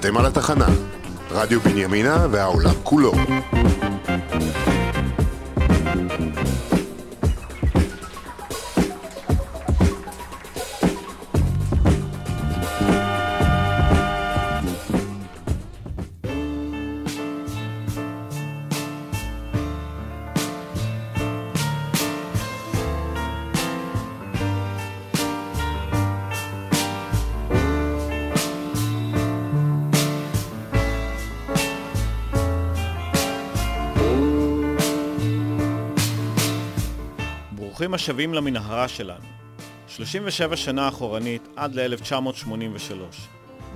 אתם על התחנה, רדיו בנימינה והעולם כולו. השבים למנהרה שלנו. 37 שנה אחורנית עד ל-1983.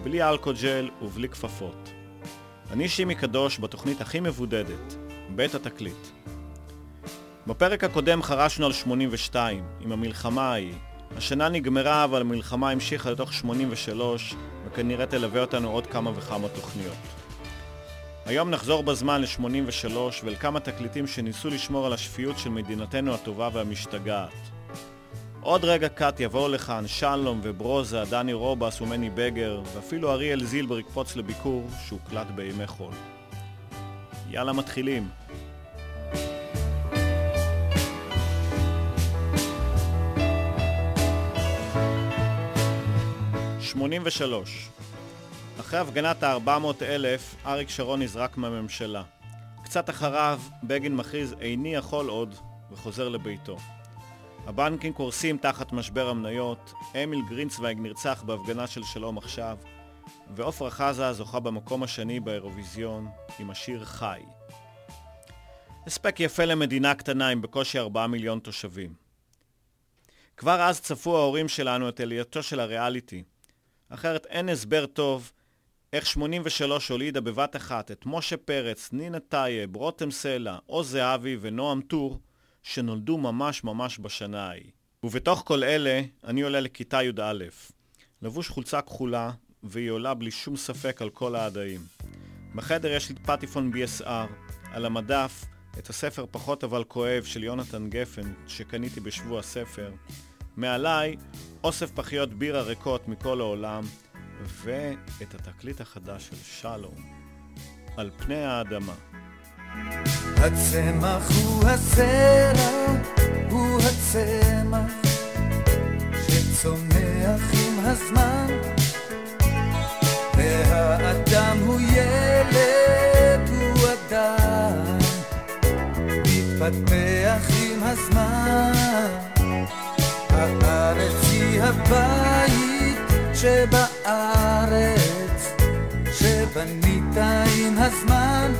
בלי אלכוג'ל ובלי כפפות. אני שימי קדוש בתוכנית הכי מבודדת, בית התקליט. בפרק הקודם חרשנו על 82, עם המלחמה ההיא. השנה נגמרה אבל המלחמה המשיכה לתוך 83, וכנראה תלווה אותנו עוד כמה וכמה תוכניות. היום נחזור בזמן ל-83 ולכמה תקליטים שניסו לשמור על השפיות של מדינתנו הטובה והמשתגעת. עוד רגע קאט יבואו לכאן שלום וברוזה, דני רובס ומני בגר, ואפילו אריאל זילבר יקפוץ לביקור שהוקלט בימי חול. יאללה מתחילים. שמונים ושלוש אחרי הפגנת ה-400 אלף, אריק שרון נזרק מהממשלה. קצת אחריו, בגין מכריז איני יכול עוד, וחוזר לביתו. הבנקים קורסים תחת משבר המניות, אמיל גרינצוויג נרצח בהפגנה של שלום עכשיו, ועופרה חזה זוכה במקום השני באירוויזיון עם השיר חי. הספק יפה למדינה קטנה עם בקושי 4 מיליון תושבים. כבר אז צפו ההורים שלנו את עלייתו של הריאליטי. אחרת אין הסבר טוב איך 83 הולידה בבת אחת את משה פרץ, נינה טייב, רותם סלע, עוז זהבי ונועם טור, שנולדו ממש ממש בשנה ההיא. ובתוך כל אלה, אני עולה לכיתה י"א. לבוש חולצה כחולה, והיא עולה בלי שום ספק על כל העדיים. בחדר יש לי פטיפון BSR, על המדף את הספר פחות אבל כואב של יונתן גפן, שקניתי בשבוע הספר. מעליי, אוסף פחיות בירה ריקות מכל העולם, ואת התקליט החדש של שלום, על פני האדמה. הצמח הוא הסלע, הוא הצמח שצומח עם הזמן. והאדם הוא ילד, הוא אדם מתפתח עם הזמן. הארץ היא הבית שבארץ שבנית עם הזמן.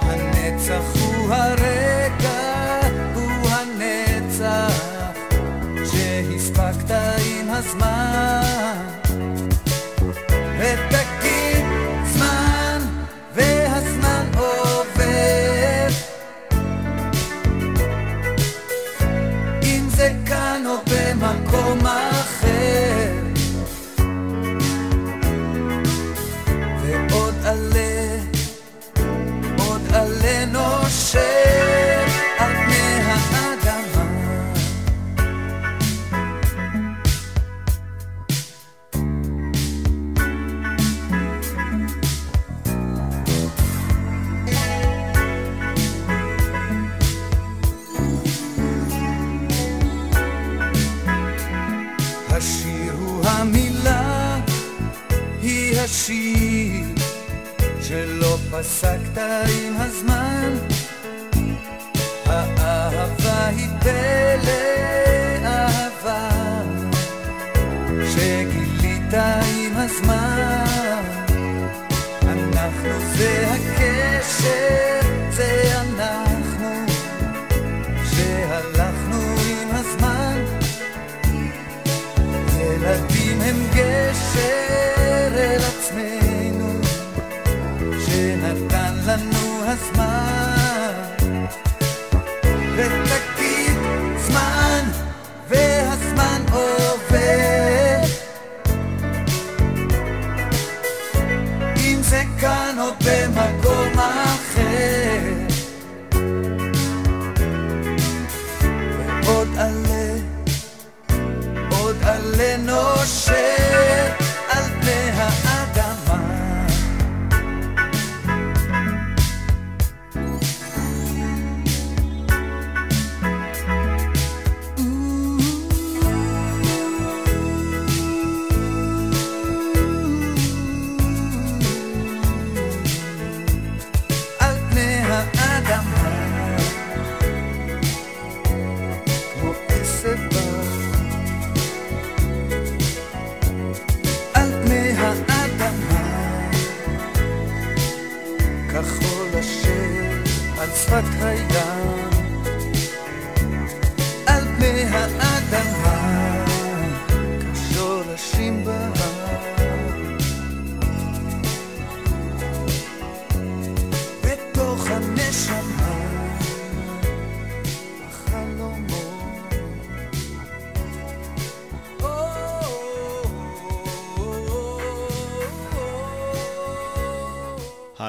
הנצח הוא הרגע, הוא הנצח שהספקת עם הזמן פסקת עם הזמן. האהבה היא פלא אהבה שגילית עם הזמן. אנחנו זה הקשר,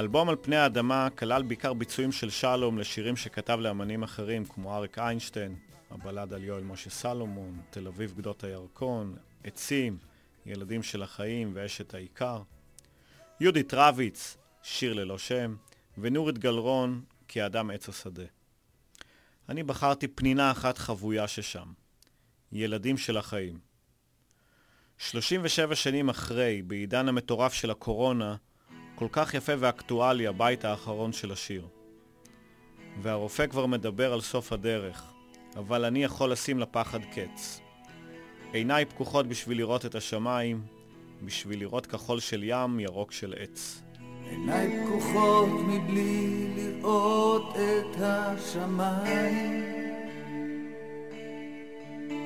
האלבום על פני האדמה כלל בעיקר ביצועים של שלום לשירים שכתב לאמנים אחרים כמו אריק איינשטיין, הבלד על יואל משה סלומון, תל אביב גדות הירקון, עצים, ילדים של החיים ואשת העיקר. יהודית רביץ, שיר ללא שם, ונורית גלרון כי האדם עץ השדה. אני בחרתי פנינה אחת חבויה ששם, ילדים של החיים. 37 שנים אחרי, בעידן המטורף של הקורונה, כל כך יפה ואקטואלי הבית האחרון של השיר. והרופא כבר מדבר על סוף הדרך, אבל אני יכול לשים לפחד קץ. עיניי פקוחות בשביל לראות את השמיים, בשביל לראות כחול של ים, ירוק של עץ. עיניי פקוחות מבלי לראות את השמיים.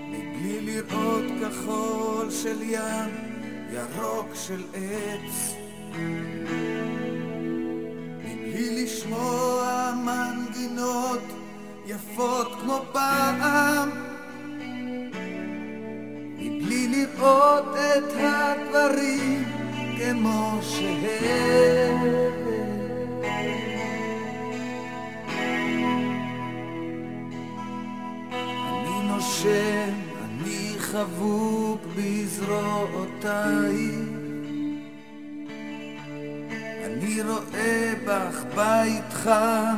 מבלי לראות כחול של ים, ירוק של עץ. מבלי לשמוע מנגינות יפות כמו פעם. מבלי לראות את הדברים כמו שהם חבוק בזרועותייך אני רואה בך בית חם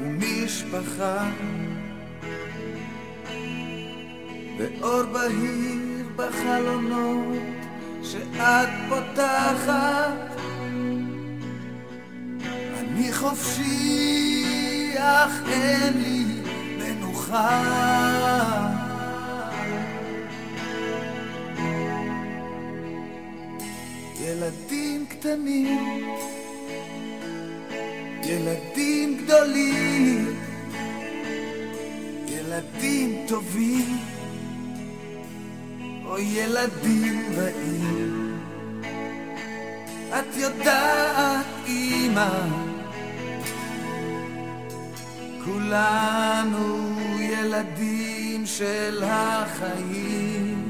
ומשפחה. ואור בהיר בחלונות שאת פותחת. אני חופשי אך אין לי מנוחה ילדים קטנים ילדים גדולים, ילדים טובים, או ילדים רעים. את יודעת, אמא, כולנו ילדים של החיים.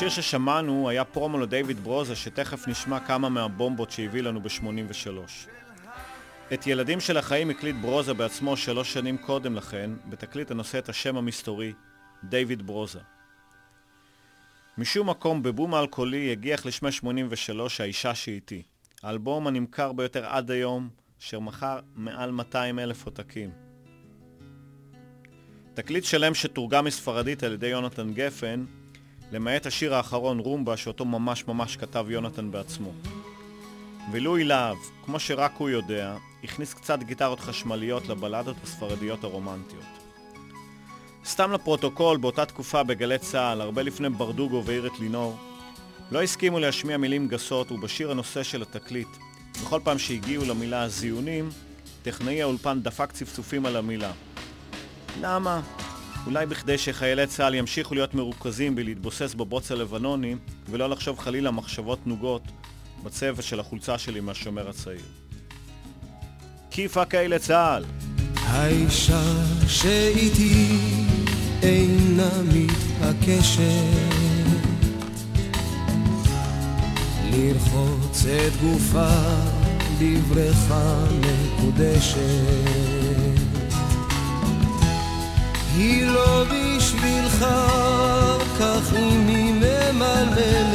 השיר ששמענו היה פרומו לדייוויד ברוזה שתכף נשמע כמה מהבומבות שהביא לנו ב-83. את ילדים של החיים הקליט ברוזה בעצמו שלוש שנים קודם לכן, בתקליט הנושא את השם המסתורי, דיוויד ברוזה. משום מקום בבום האלכוהולי הגיח לשמי 83 האישה שאיתי, האלבום הנמכר ביותר עד היום, אשר מכר מעל 200 אלף עותקים. תקליט שלם שתורגם מספרדית על ידי יונתן גפן, למעט השיר האחרון רומבה שאותו ממש ממש כתב יונתן בעצמו. ולואי להב, כמו שרק הוא יודע, הכניס קצת גיטרות חשמליות לבלדות הספרדיות הרומנטיות. סתם לפרוטוקול, באותה תקופה בגלי צה"ל, הרבה לפני ברדוגו ואירת לינור, לא הסכימו להשמיע מילים גסות, ובשיר הנושא של התקליט, בכל פעם שהגיעו למילה זיונים, טכנאי האולפן דפק צפצופים על המילה. למה? אולי בכדי שחיילי צה"ל ימשיכו להיות מרוכזים בלהתבוסס בבוץ הלבנוני ולא לחשוב חלילה מחשבות נוגות בצבע של החולצה שלי מהשומר הצעיר. כיפה כאלה צה"ל! האישה שאיתי אינה מתעקשת לרחוץ את גופה בבריכה מקודשת היא לא בשבילך, כך אם היא ממלמלת.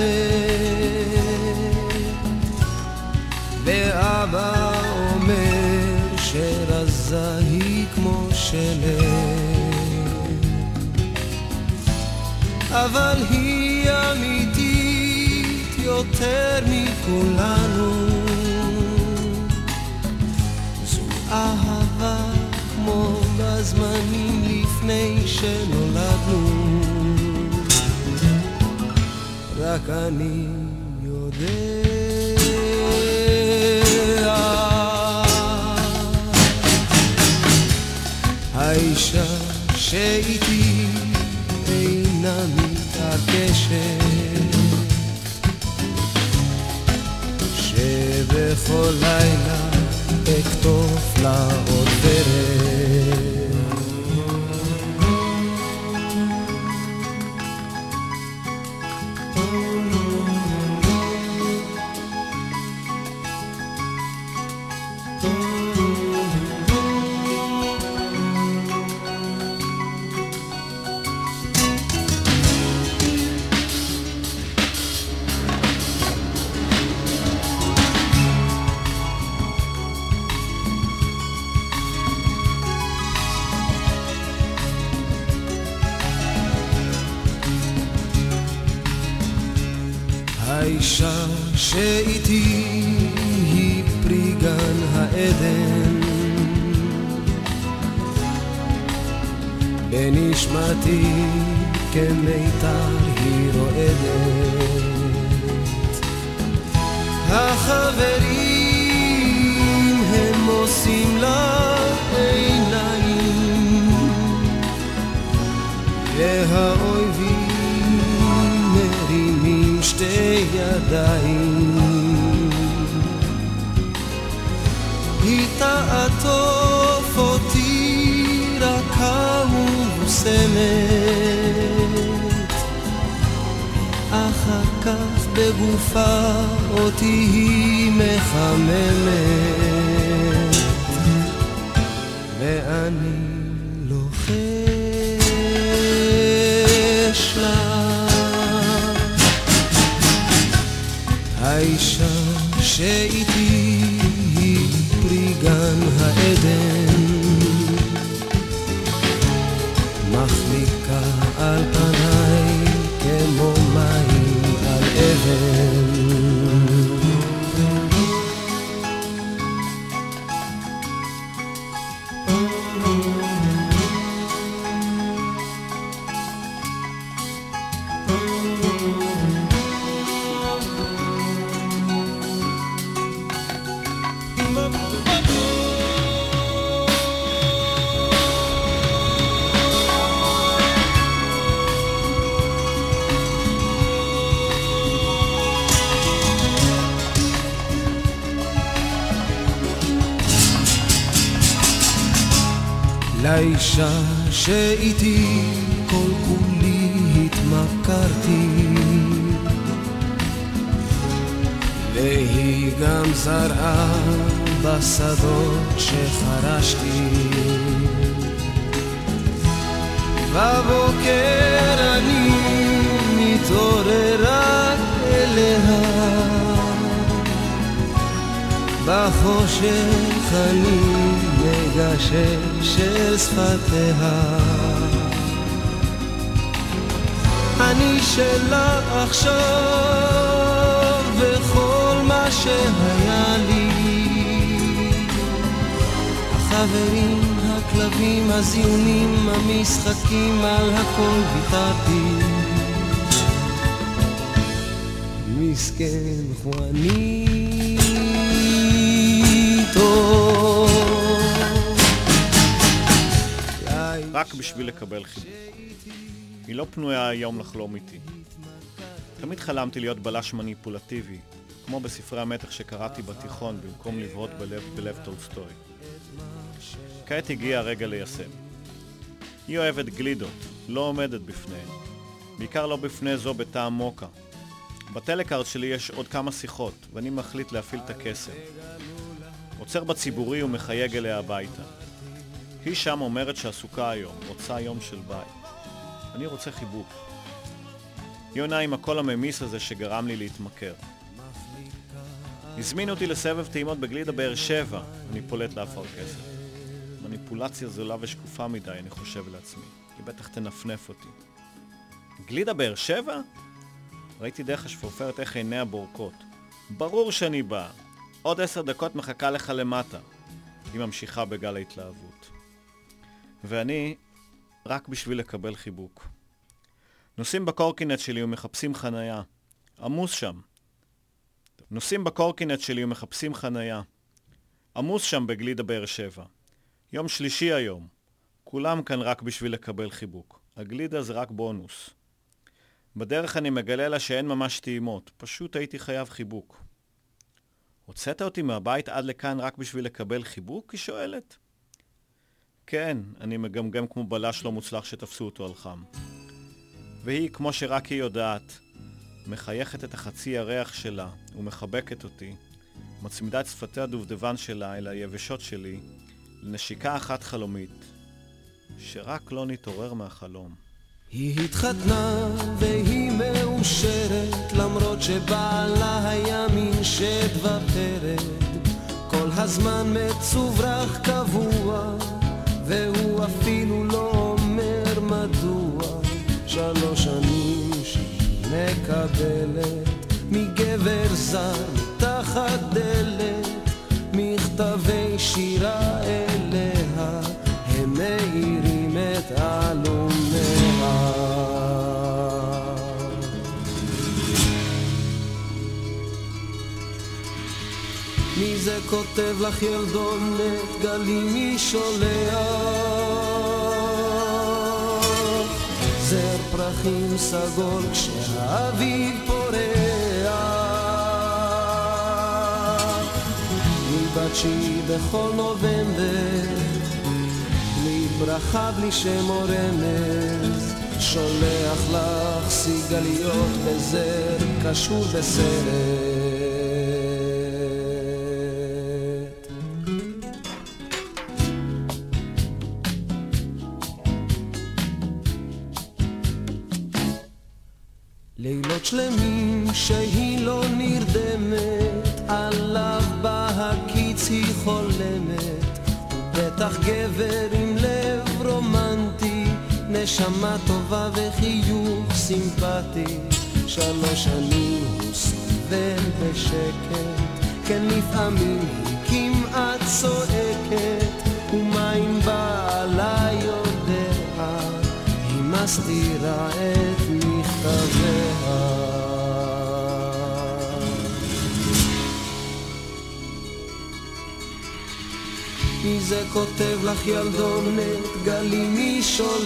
ואבא אומר שרזה היא כמו שלג. אבל היא אמיתית יותר מכולנו. זו אהבה כמו בזמנים לפני שנולדנו. רק אני יודע. האישה שאיתי אינה מתעקשת שבכל לילה אקטוף לה עוד ורד האישה שאיתי היא פרי גן העדן. בנשמתי כמיתר היא רועדת. החברים הם עושים לה עיניים. והאויבים מרימים שתי ידיים. היא תעטוף אותי רכה ומוסמת אחר כך בגופה אותי היא מחממת שאיתי לאישה שאיתי כל כולי התמכרתי. והיא גם זרעה בשדות שחרשתי. בבוקר אני מתעורר רק אליה. בחושך אני מגשר של שפתיה. אני שלה עכשיו וכל מה שהיה לי. החברים, הכלבים, הזיונים, המשחקים, על הכל ויתרתי. מסכן חואני רק בשביל לקבל חיבוק. היא לא פנויה היום לחלום איתי. תמיד חלמתי להיות בלש מניפולטיבי, כמו בספרי המתח שקראתי בתיכון במקום לבהות בלב, בלב טולסטוי. כעת הגיע הרגע ליישם. היא אוהבת גלידות, לא עומדת בפניהן. בעיקר לא בפני זו בטעם מוקה. בטלקארד שלי יש עוד כמה שיחות, ואני מחליט להפעיל את הקסם. עוצר בציבורי ומחייג אליה הביתה. היא שם אומרת שעסוקה היום, רוצה יום של בית. אני רוצה חיבוק. היא עונה עם הקול הממיס הזה שגרם לי להתמכר. הזמינו אותי לסבב טעימות בגלידה באר שבע, אני פולט לאפרכסת. מניפולציה זולה ושקופה מדי, אני חושב לעצמי. היא בטח תנפנף אותי. גלידה באר שבע? ראיתי דרך השפופרת איך עיניה בורקות. ברור שאני בא. עוד עשר דקות מחכה לך למטה. היא ממשיכה בגל ההתלהבות. ואני, רק בשביל לקבל חיבוק. נוסעים בקורקינט שלי ומחפשים חנייה. עמוס שם. נוסעים בקורקינט שלי ומחפשים חנייה. עמוס שם בגלידה באר שבע. יום שלישי היום. כולם כאן רק בשביל לקבל חיבוק. הגלידה זה רק בונוס. בדרך אני מגלה לה שאין ממש טעימות, פשוט הייתי חייב חיבוק. הוצאת אותי מהבית עד לכאן רק בשביל לקבל חיבוק? היא שואלת. כן, אני מגמגם כמו בלש לא מוצלח שתפסו אותו על חם. והיא, כמו שרק היא יודעת, מחייכת את החצי ירח שלה ומחבקת אותי, מצמידה את שפתי הדובדבן שלה אל היבשות שלי, לנשיקה אחת חלומית, שרק לא נתעורר מהחלום. היא התחתנה והיא מאושרת למרות שבעלה היה מין שד ופרד כל הזמן מצוברח קבוע והוא אפילו לא אומר מדוע. שלוש שנים שהיא מקבלת מגבר זר דלת מכתבי שירה אליה הם מאירים את עלומיה זה כותב לך ילדונת גלים מי שולח זר פרחים סגול כשהאביב פורח. מבתשי בכל נובמבר בלי ברכה בלי שם או רמז. שולח לך סיגליות בזר קשור בסרט שלמים שהיא לא נרדמת, עליו בהקיץ היא חולמת. הוא בטח גבר עם לב רומנטי, נשמה טובה וחיוך סימפטי. שלוש שנים הוא סובל בשקט, כן לפעמים היא כמעט צועקת, ומה אם בעלה יודע, היא מסתירה את מי זה כותב לך ילדונת, גלי מי שולח?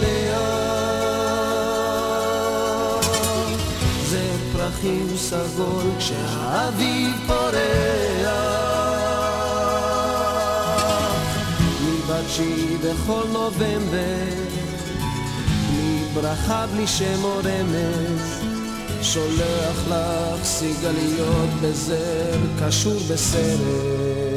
זה פרחים סגול כשהאביב פורח. מבתשי בכל נובמבר, ברכה, בלי שם או רמז, שולח לך סיגליות בזר קשור בסרט.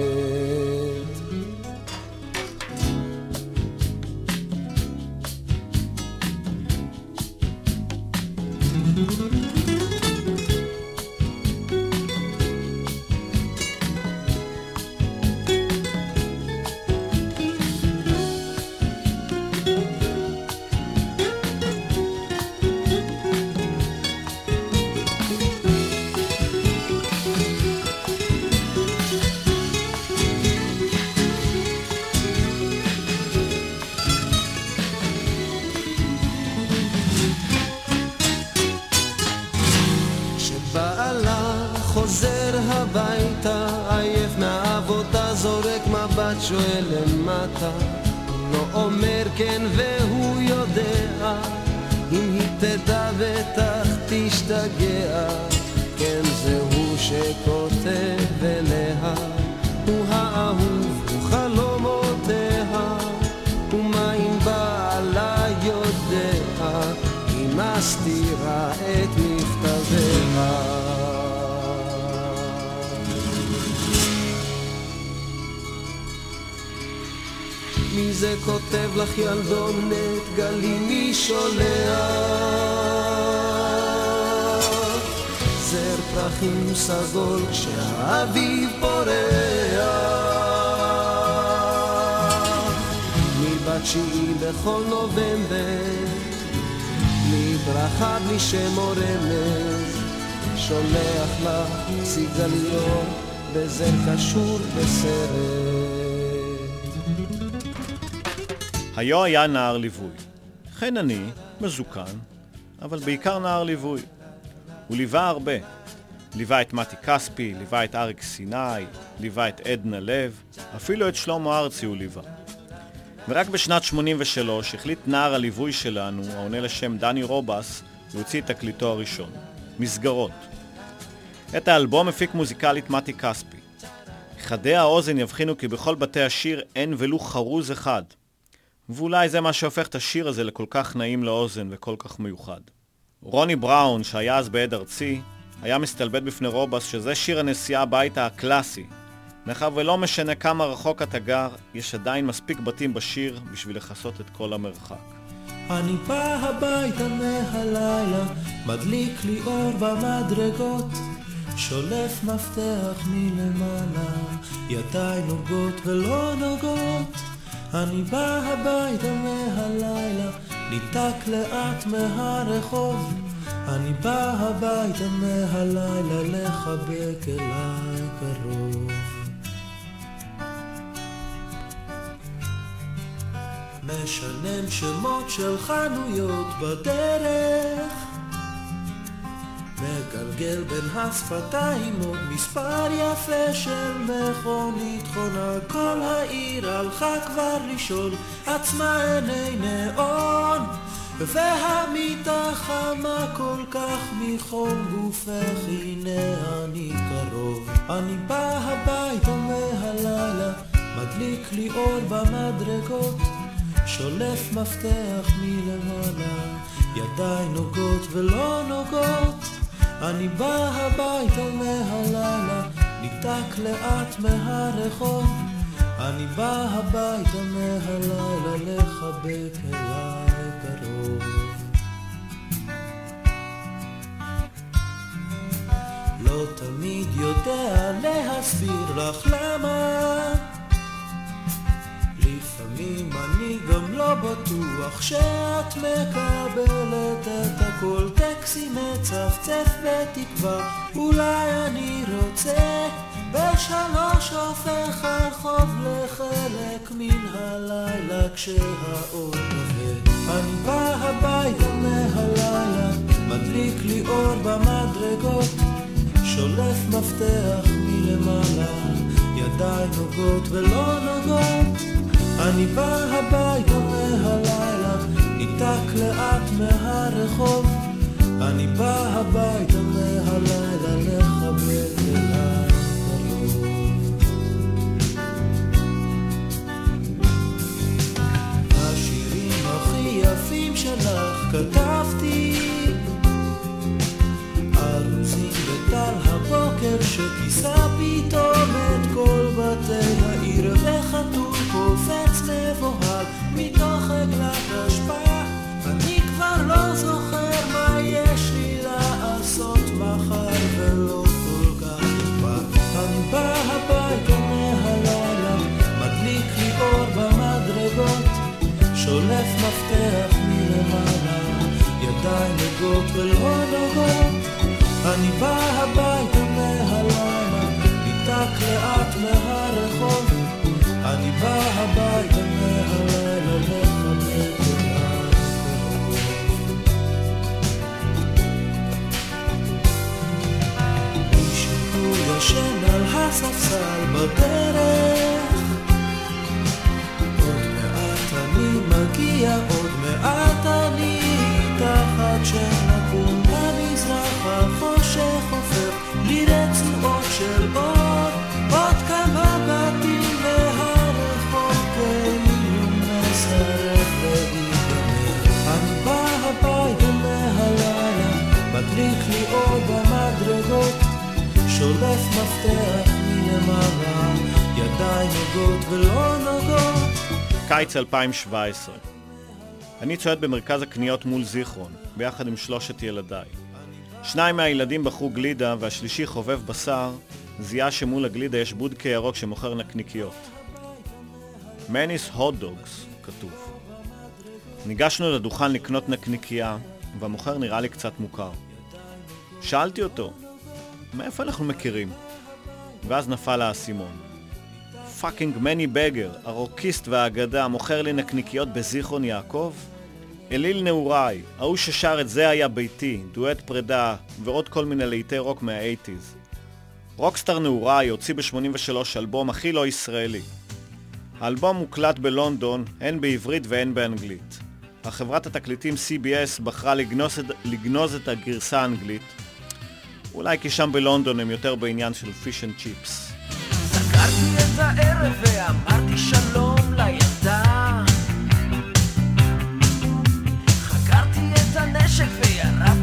שואל למטה, הוא לא אומר כן והוא יודע, אם היא תדע בטח כותב לך ילדונת, גלי מי שולח? זר פרחים סגול כשהאביב פורח. מבת תשיעי בכל נובמבר, בלי ברכה, בלי שם או רמז, שולח לך סיגליות בזר קשור בסרט. היו היה נער ליווי. חן אני, מזוקן, אבל בעיקר נער ליווי. הוא ליווה הרבה. ליווה את מתי כספי, ליווה את אריק סיני, ליווה את עדנה לב, אפילו את שלמה ארצי הוא ליווה. ורק בשנת 83 החליט נער הליווי שלנו, העונה לשם דני רובס, להוציא את תקליטו הראשון, מסגרות. את האלבום הפיק מוזיקלית מתי כספי. חדי האוזן יבחינו כי בכל בתי השיר אין ולו חרוז אחד. ואולי זה מה שהופך את השיר הזה לכל כך נעים לאוזן וכל כך מיוחד. רוני בראון, שהיה אז בעד ארצי, היה מסתלבט בפני רובס שזה שיר הנסיעה הביתה הקלאסי. מאחר ולא משנה כמה רחוק אתה גר, יש עדיין מספיק בתים בשיר בשביל לכסות את כל המרחק. אני בא הביתה מהלילה, מדליק לי אור במדרגות, שולף מפתח מלמעלה, ידיי נוגעות ולא נוגעות. אני בא הביתה מהלילה, ניתק לאט מהרחוב. אני בא הביתה מהלילה לחבק אליי קרוב. משנן שמות של חנויות בדרך מגלגל בין השפתיים עוד מספר יפה של מכונית חונה. כל העיר הלכה כבר לשאול עצמה עיני נאון. והמיטה חמה כל כך מחום גופך הנה אני קרוב. אני בא הביתה מהלילה מדליק לי אור במדרגות. שולף מפתח מלמעלה ידיי נוגעות ולא נוגעות אני בא הביתה מהלילה, ניתק לאט מהרחוב. אני בא הביתה מהלילה לחבק אליי קרוב. לא תמיד יודע להסביר לך למה לפעמים אני גם לא בטוח שאת מקבלת את הכל. טקסי מצפצף בתקווה אולי אני רוצה בשלוש הופך הרחוב לחלק מן הלילה כשהאור עובד אני בא הביתה מהלילה מדליק לי אור במדרגות שולף מפתח מלמעלה. ידיי נוגעות ולא נוגעות אני בא הביתה מהלילה, ניתק לאט מהרחוב. שולף מפתח מלמעלה ידיים נוגעות ולא נוגעות קיץ 2017. אני צועד במרכז הקניות מול זיכרון, ביחד עם שלושת ילדיי. שניים מהילדים בחרו גלידה והשלישי חובב בשר, זיהה שמול הגלידה יש בודקה ירוק שמוכר נקניקיות. מניס הוט דוגס, כתוב. ניגשנו לדוכן לקנות נקניקייה, והמוכר נראה לי קצת מוכר. שאלתי אותו, מאיפה אנחנו מכירים? ואז נפל האסימון. fucking מני בגר, הרוקיסט והאגדה, מוכר לי נקניקיות בזיכרון יעקב? אליל נעוריי, ההוא ששר את זה היה ביתי, דואט פרידה, ועוד כל מיני להיטי רוק מה eighties. rockstar נעוריי הוציא ב-83 אלבום הכי לא ישראלי. האלבום מוקלט בלונדון, הן בעברית והן באנגלית. החברת התקליטים CBS בחרה לגנוז את, לגנוז את הגרסה האנגלית, אולי כי שם בלונדון הם יותר בעניין של fish and chips. שלום לילדה פרקתי את הנשק וירדתי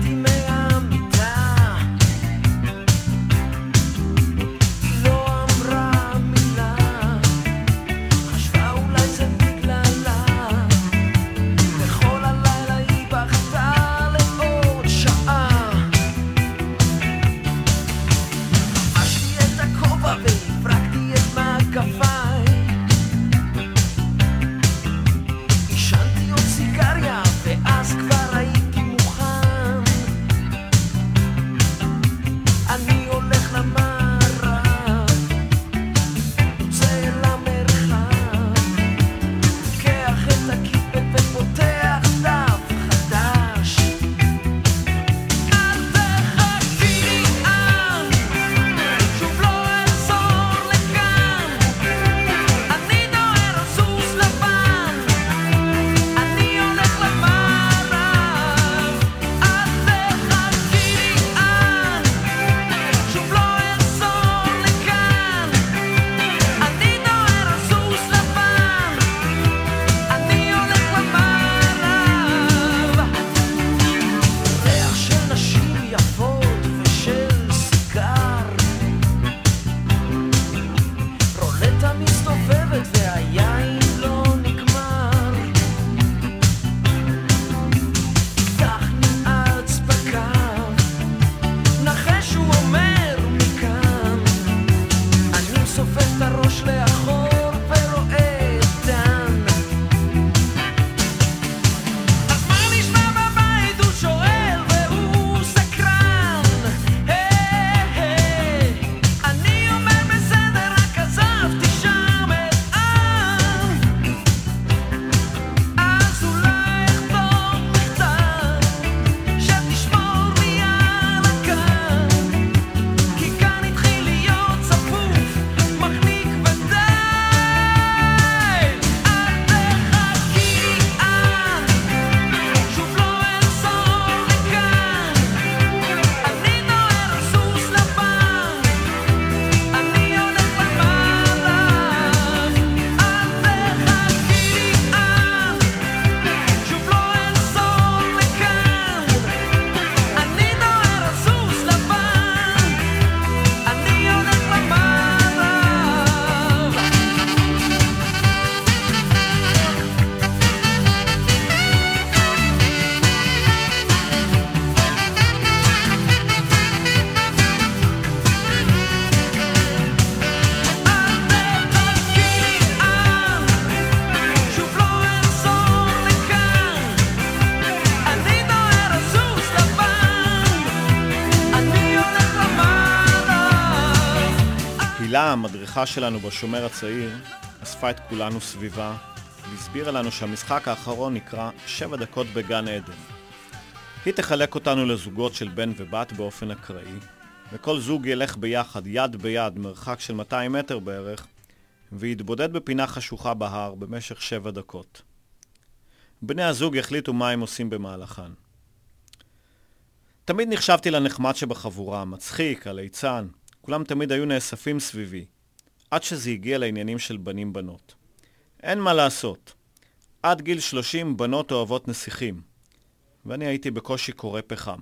המדריכה שלנו בשומר הצעיר, אספה את כולנו סביבה והסבירה לנו שהמשחק האחרון נקרא שבע דקות בגן עדן. היא תחלק אותנו לזוגות של בן ובת באופן אקראי, וכל זוג ילך ביחד, יד ביד, מרחק של 200 מטר בערך, ויתבודד בפינה חשוכה בהר במשך שבע דקות. בני הזוג יחליטו מה הם עושים במהלכן. תמיד נחשבתי לנחמד שבחבורה, מצחיק, הליצן. כולם תמיד היו נאספים סביבי. עד שזה הגיע לעניינים של בנים-בנות. אין מה לעשות. עד גיל 30 בנות אוהבות נסיכים. ואני הייתי בקושי קורא פחם.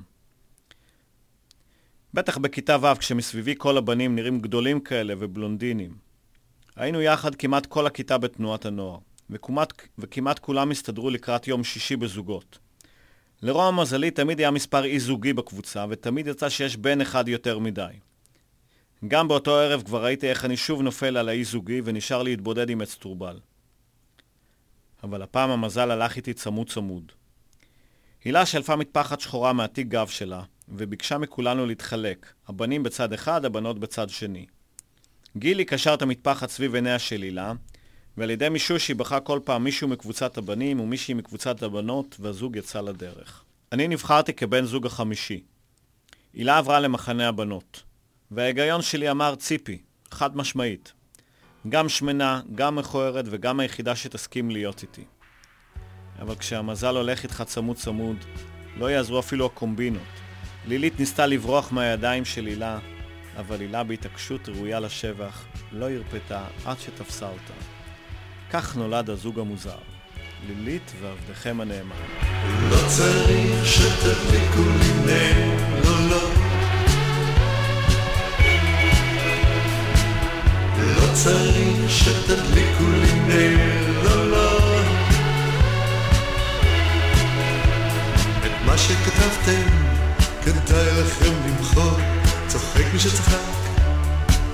בטח בכיתה ו' כשמסביבי כל הבנים נראים גדולים כאלה ובלונדינים. היינו יחד כמעט כל הכיתה בתנועת הנוער, וכמעט, וכמעט כולם הסתדרו לקראת יום שישי בזוגות. לרוע מזלי תמיד היה מספר אי-זוגי בקבוצה, ותמיד יצא שיש בן אחד יותר מדי. גם באותו ערב כבר ראיתי איך אני שוב נופל על האי-זוגי ונשאר להתבודד עם עץ טורבל. אבל הפעם המזל הלך איתי צמוד צמוד. הילה שלפה מטפחת שחורה מהתיק גב שלה, וביקשה מכולנו להתחלק, הבנים בצד אחד, הבנות בצד שני. גילי קשר את המטפחת סביב עיניה של הילה, ועל ידי מישושי בחר כל פעם מישהו מקבוצת הבנים ומישהי מקבוצת הבנות, והזוג יצא לדרך. אני נבחרתי כבן זוג החמישי. הילה עברה למחנה הבנות, וההיגיון שלי אמר ציפי, חד משמעית. גם שמנה, גם מכוערת וגם היחידה שתסכים להיות איתי. אבל כשהמזל הולך איתך צמוד צמוד, לא יעזרו אפילו הקומבינות. לילית ניסתה לברוח מהידיים של הילה, אבל הילה בהתעקשות ראויה לשבח, לא הרפתה עד שתפסה אותה. כך נולד הזוג המוזר, לילית ועבדכם הנאמן. לא צריך שתדליקו לי נר, לא לא. צריך שתדליקו לי נר, לא לא. את מה שכתבתם כדאי לכם למחוק, צוחק מי שצחק,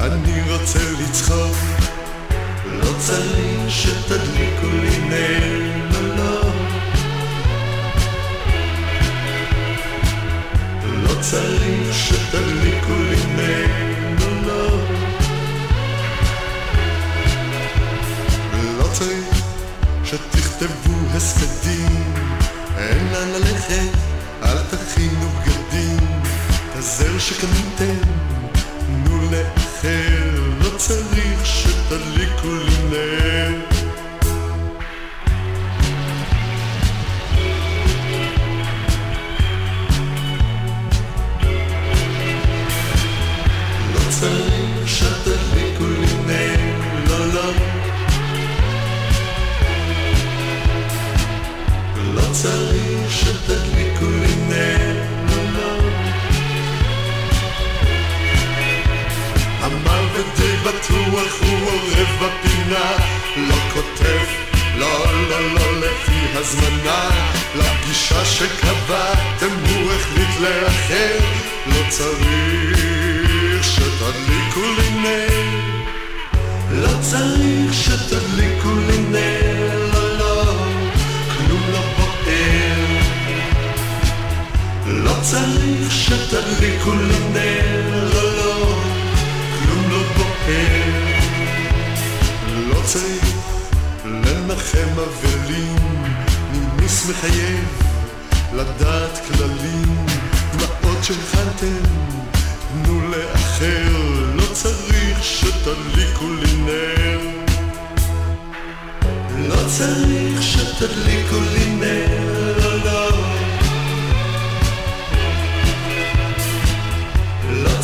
אני רוצה לצחוק. לא צריך שתדליקו לי נר, לא לא. לא צריך שתדליקו שתכתבו הספדים, אין לאן ללכת, אל תכינו בגדים, הזר שקניתם, תנו לאחר, לא צריך שתדליקו לי נר. לא צריך שתדליקו צריך שתדליקו לי נר, לא כותב, לא לא לא לאחר, לא צריך שתדליקו לי נר, לא נר, צריך שתדליקו לי נר, לא לא, כלום לא בוער. לא צריך לנחם אבלים, נימיס מחייב לדעת כללים, דמעות שהכנתם, תנו לאחר, לא צריך שתדליקו לי נר. לא צריך שתדליקו לי נר, לא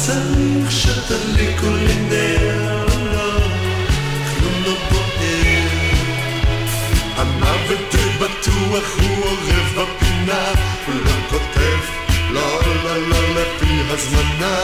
צריך שתדליקו לי נר, לא, כלום לא בוער. המוות די בטוח הוא עורב בפינה, הוא לא כותב, לא, לא, לא, לפי הזמנה,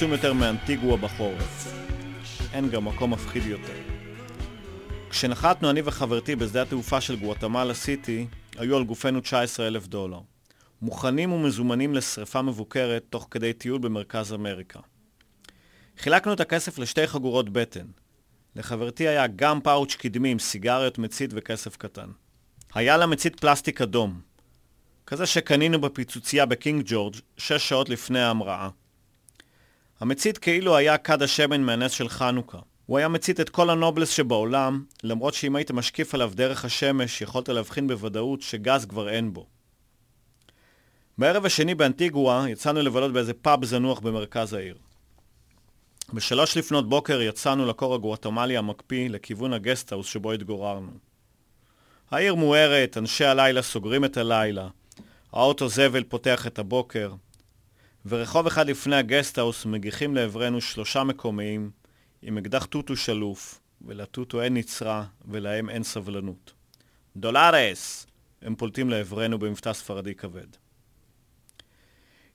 קסום יותר מאנטיגואה בחורף. אין גם מקום מפחיד יותר. כשנחתנו אני וחברתי בשדה התעופה של גואטמלה סיטי, היו על גופנו 19 אלף דולר. מוכנים ומזומנים לשרפה מבוקרת תוך כדי טיול במרכז אמריקה. חילקנו את הכסף לשתי חגורות בטן. לחברתי היה גם פאוץ' קדמי עם סיגריות, מצית וכסף קטן. היה לה מצית פלסטיק אדום, כזה שקנינו בפיצוצייה בקינג ג'ורג' שש שעות לפני ההמראה. המצית כאילו היה כד השמן מהנס של חנוכה. הוא היה מצית את כל הנובלס שבעולם, למרות שאם היית משקיף עליו דרך השמש, יכולת להבחין בוודאות שגז כבר אין בו. בערב השני באנטיגואה יצאנו לבלות באיזה פאב זנוח במרכז העיר. בשלוש לפנות בוקר יצאנו לקור הגואטמלי המקפיא לכיוון ה guesthouse שבו התגוררנו. העיר מוארת, אנשי הלילה סוגרים את הלילה, האוטו זבל פותח את הבוקר, ורחוב אחד לפני ה guesthouse מגיחים לעברנו שלושה מקומיים עם אקדח טוטו שלוף, ולטוטו אין נצרה ולהם אין סבלנות. Dollars! הם פולטים לעברנו במבטא ספרדי כבד.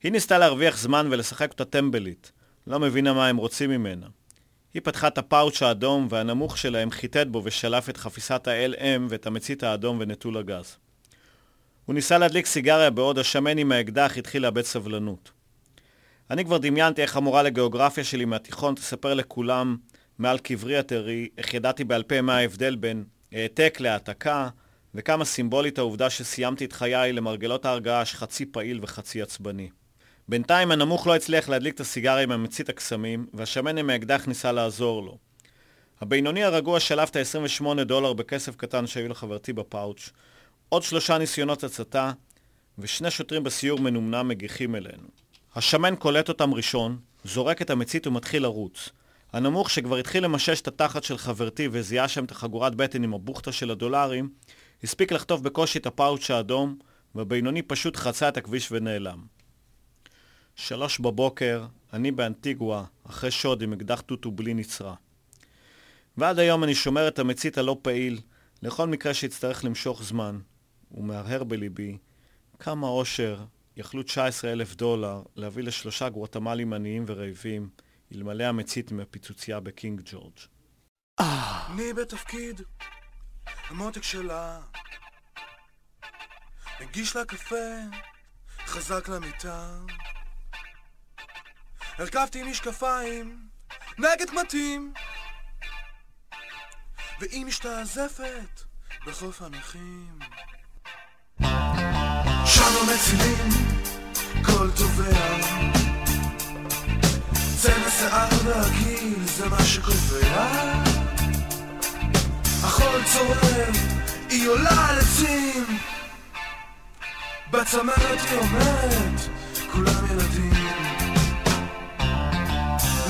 היא ניסתה להרוויח זמן ולשחק אותה טמבלית, לא מבינה מה הם רוצים ממנה. היא פתחה את הפאוץ' האדום והנמוך שלהם חיטט בו ושלף את חפיסת ה-LM ואת המצית האדום ונטול הגז. הוא ניסה להדליק סיגריה בעוד השמן עם האקדח התחיל לאבד סבלנות. אני כבר דמיינתי איך המורה לגיאוגרפיה שלי מהתיכון תספר לכולם מעל קברי הטרי, איך ידעתי בעל פה מה ההבדל בין העתק להעתקה, וכמה סימבולית העובדה שסיימתי את חיי למרגלות הר געש חצי פעיל וחצי עצבני. בינתיים הנמוך לא הצליח להדליק את הסיגריה עם המצית הקסמים, והשמן עם האקדח ניסה לעזור לו. הבינוני הרגוע שלף את ה-28 דולר בכסף קטן שהיו לחברתי בפאוץ', עוד שלושה ניסיונות הצתה, ושני שוטרים בסיור מנומנם מגיחים אלינו. השמן קולט אותם ראשון, זורק את המצית ומתחיל לרוץ. הנמוך שכבר התחיל למשש את התחת של חברתי וזיהה שם את החגורת בטן עם הבוכטה של הדולרים, הספיק לחטוף בקושי את הפאוץ' האדום, והבינוני פשוט חצה את הכביש ונעלם. שלוש בבוקר, אני באנטיגואה, אחרי שוד עם אקדח טוטו בלי נצרה. ועד היום אני שומר את המצית הלא פעיל, לכל מקרה שיצטרך למשוך זמן, ומהרהר בליבי כמה אושר יכלו 19 אלף דולר להביא לשלושה גואטמלים עניים ורעבים, אלמלא המצית מהפיצוצייה בקינג ג'ורג'. אני בתפקיד, המותק שלה. מגיש לה קפה, חזק למיטה. הרכבתי משקפיים, נגד קמטים. והיא משתעזפת בחוף הנכים. שם המצילים, כל תובע. צבע שיער והגיל זה מה שקובע. החול צורם, היא עולה על עצים. בצמרת היא אומרת, כולם ילדים.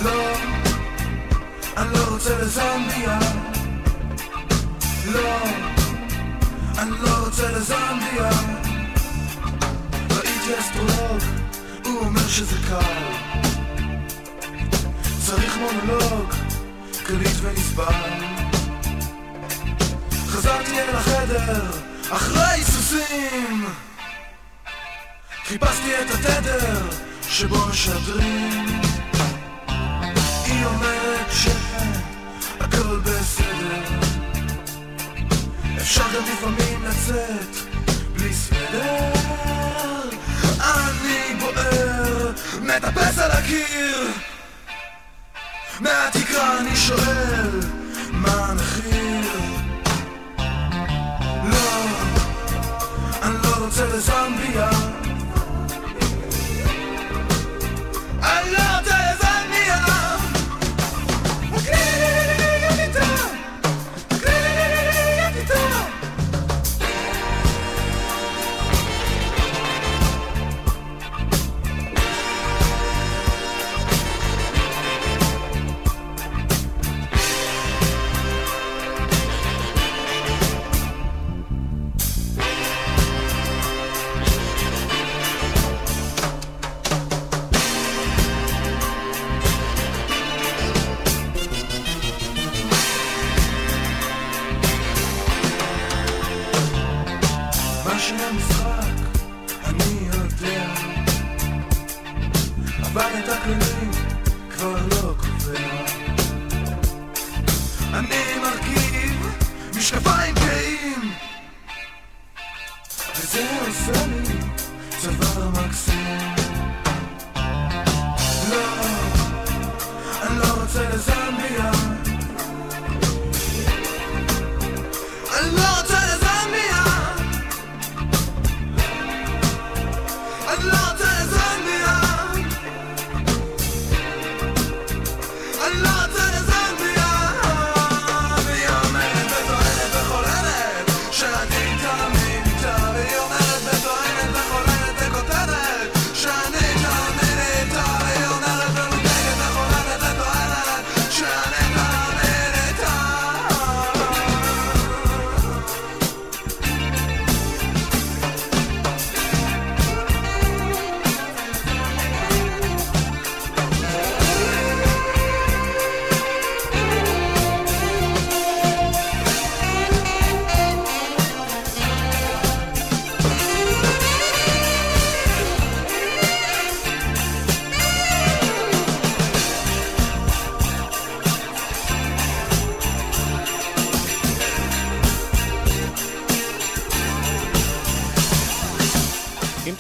לא, אני לא רוצה לזמביה. לא, אני לא רוצה לזמביה. שזה קל. צריך מונולוג, קליט ונסבל. חזרתי אל החדר, אחרי סוסים. חיפשתי את התדר שבו משדרים. היא אומרת שהכל בסדר. אפשר גם לפעמים לצאת בלי סוודר. בוער, מטפס על הקיר. מהתקרה אני שואל, מה המחיר? לא, אני לא רוצה לזמביה.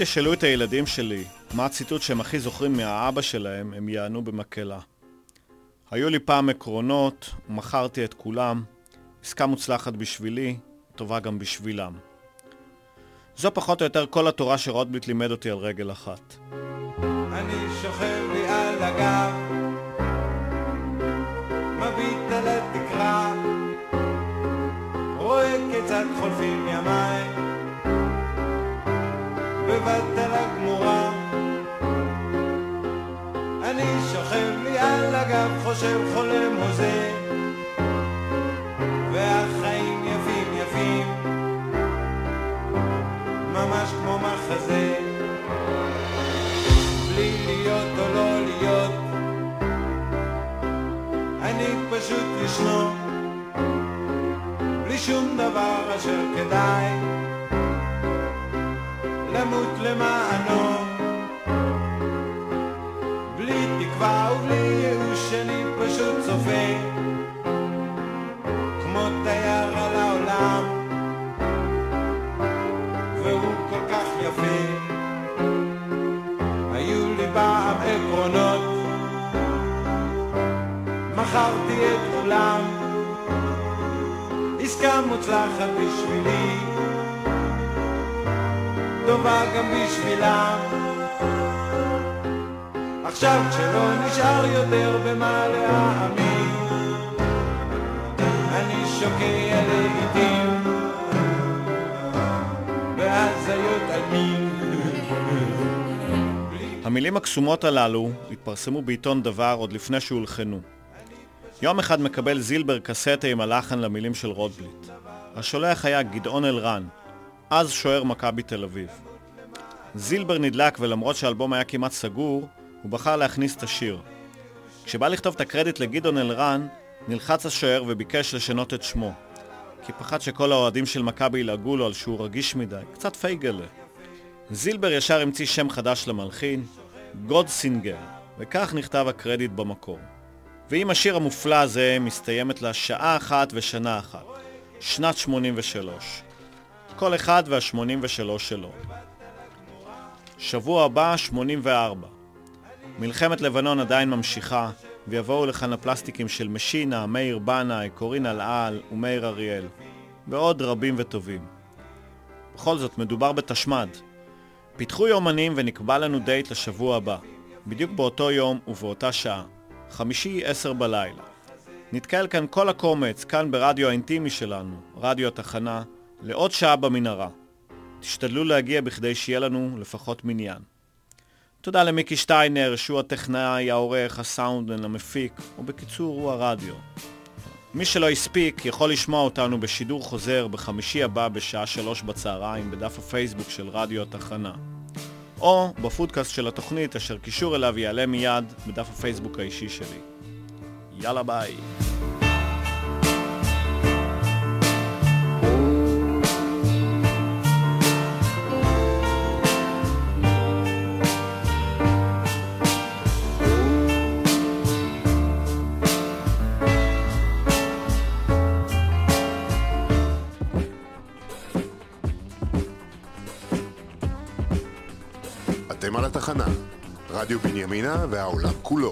תשאלו את הילדים שלי מה הציטוט שהם הכי זוכרים מהאבא שלהם, הם יענו במקהלה. היו לי פעם עקרונות, ומכרתי את כולם, עסקה מוצלחת בשבילי, טובה גם בשבילם. זו פחות או יותר כל התורה שרוטבליט לימד אותי על רגל אחת. אני שוכב לי על הגב, מביט על התקרה, רואה כיצד חולפים ימיי, בבטלה גמורה. אני שוכב לי על הגב, חושב חולם הוזה, והחיים יפים יפים, ממש כמו מחזה. בלי להיות או לא להיות, אני פשוט ישנו, בלי שום דבר אשר כדאי למות למענו. בלי תקווה ובלי ייאוש אני פשוט צופה, כמו תייר על העולם, והוא כל כך יפה. היו לי פעם עקרונות, מכרתי את כולם, עסקה מוצלחת בשבילי, טובה גם בשבילם. עכשיו כשלא נשאר יותר במה להאמין, אני שוקע לעיתים בהזיות על מין. המילים הקסומות הללו התפרסמו בעיתון דבר עוד לפני שהולחנו. יום אחד מקבל זילבר קסטה עם הלחן למילים של רוטבליט. השולח היה גדעון אלרן, אז שוער מכבי תל אביב. זילבר נדלק ולמרות שהאלבום היה כמעט סגור, הוא בחר להכניס את השיר. כשבא לכתוב את הקרדיט לגדעון אלרן, נלחץ השוער וביקש לשנות את שמו. כי פחד שכל האוהדים של מכבי ילעגו לו על שהוא רגיש מדי, קצת פייגלה. זילבר ישר המציא שם חדש למלחין, גודסינגר, וכך נכתב הקרדיט במקור. ועם השיר המופלא הזה מסתיימת לה שעה אחת ושנה אחת, שנת 83. כל אחד וה-83 שלו. שבוע הבא, 84. מלחמת לבנון עדיין ממשיכה, ויבואו לכאן הפלסטיקים של משינה, מאיר בנאי, קורין אלעל ומאיר אריאל, ועוד רבים וטובים. בכל זאת, מדובר בתשמד. פיתחו יומנים ונקבע לנו דייט לשבוע הבא, בדיוק באותו יום ובאותה שעה, חמישי עשר בלילה. נתקהל כאן כל הקומץ, כאן ברדיו האינטימי שלנו, רדיו התחנה, לעוד שעה במנהרה. תשתדלו להגיע בכדי שיהיה לנו לפחות מניין. תודה למיקי שטיינר, שהוא הטכנאי, העורך, הסאונדן, המפיק, ובקיצור, הוא הרדיו. מי שלא הספיק יכול לשמוע אותנו בשידור חוזר בחמישי הבא בשעה שלוש בצהריים בדף הפייסבוק של רדיו התחנה. או בפודקאסט של התוכנית אשר קישור אליו יעלה מיד בדף הפייסבוק האישי שלי. יאללה ביי. רדיו בנימינה והעולם כולו.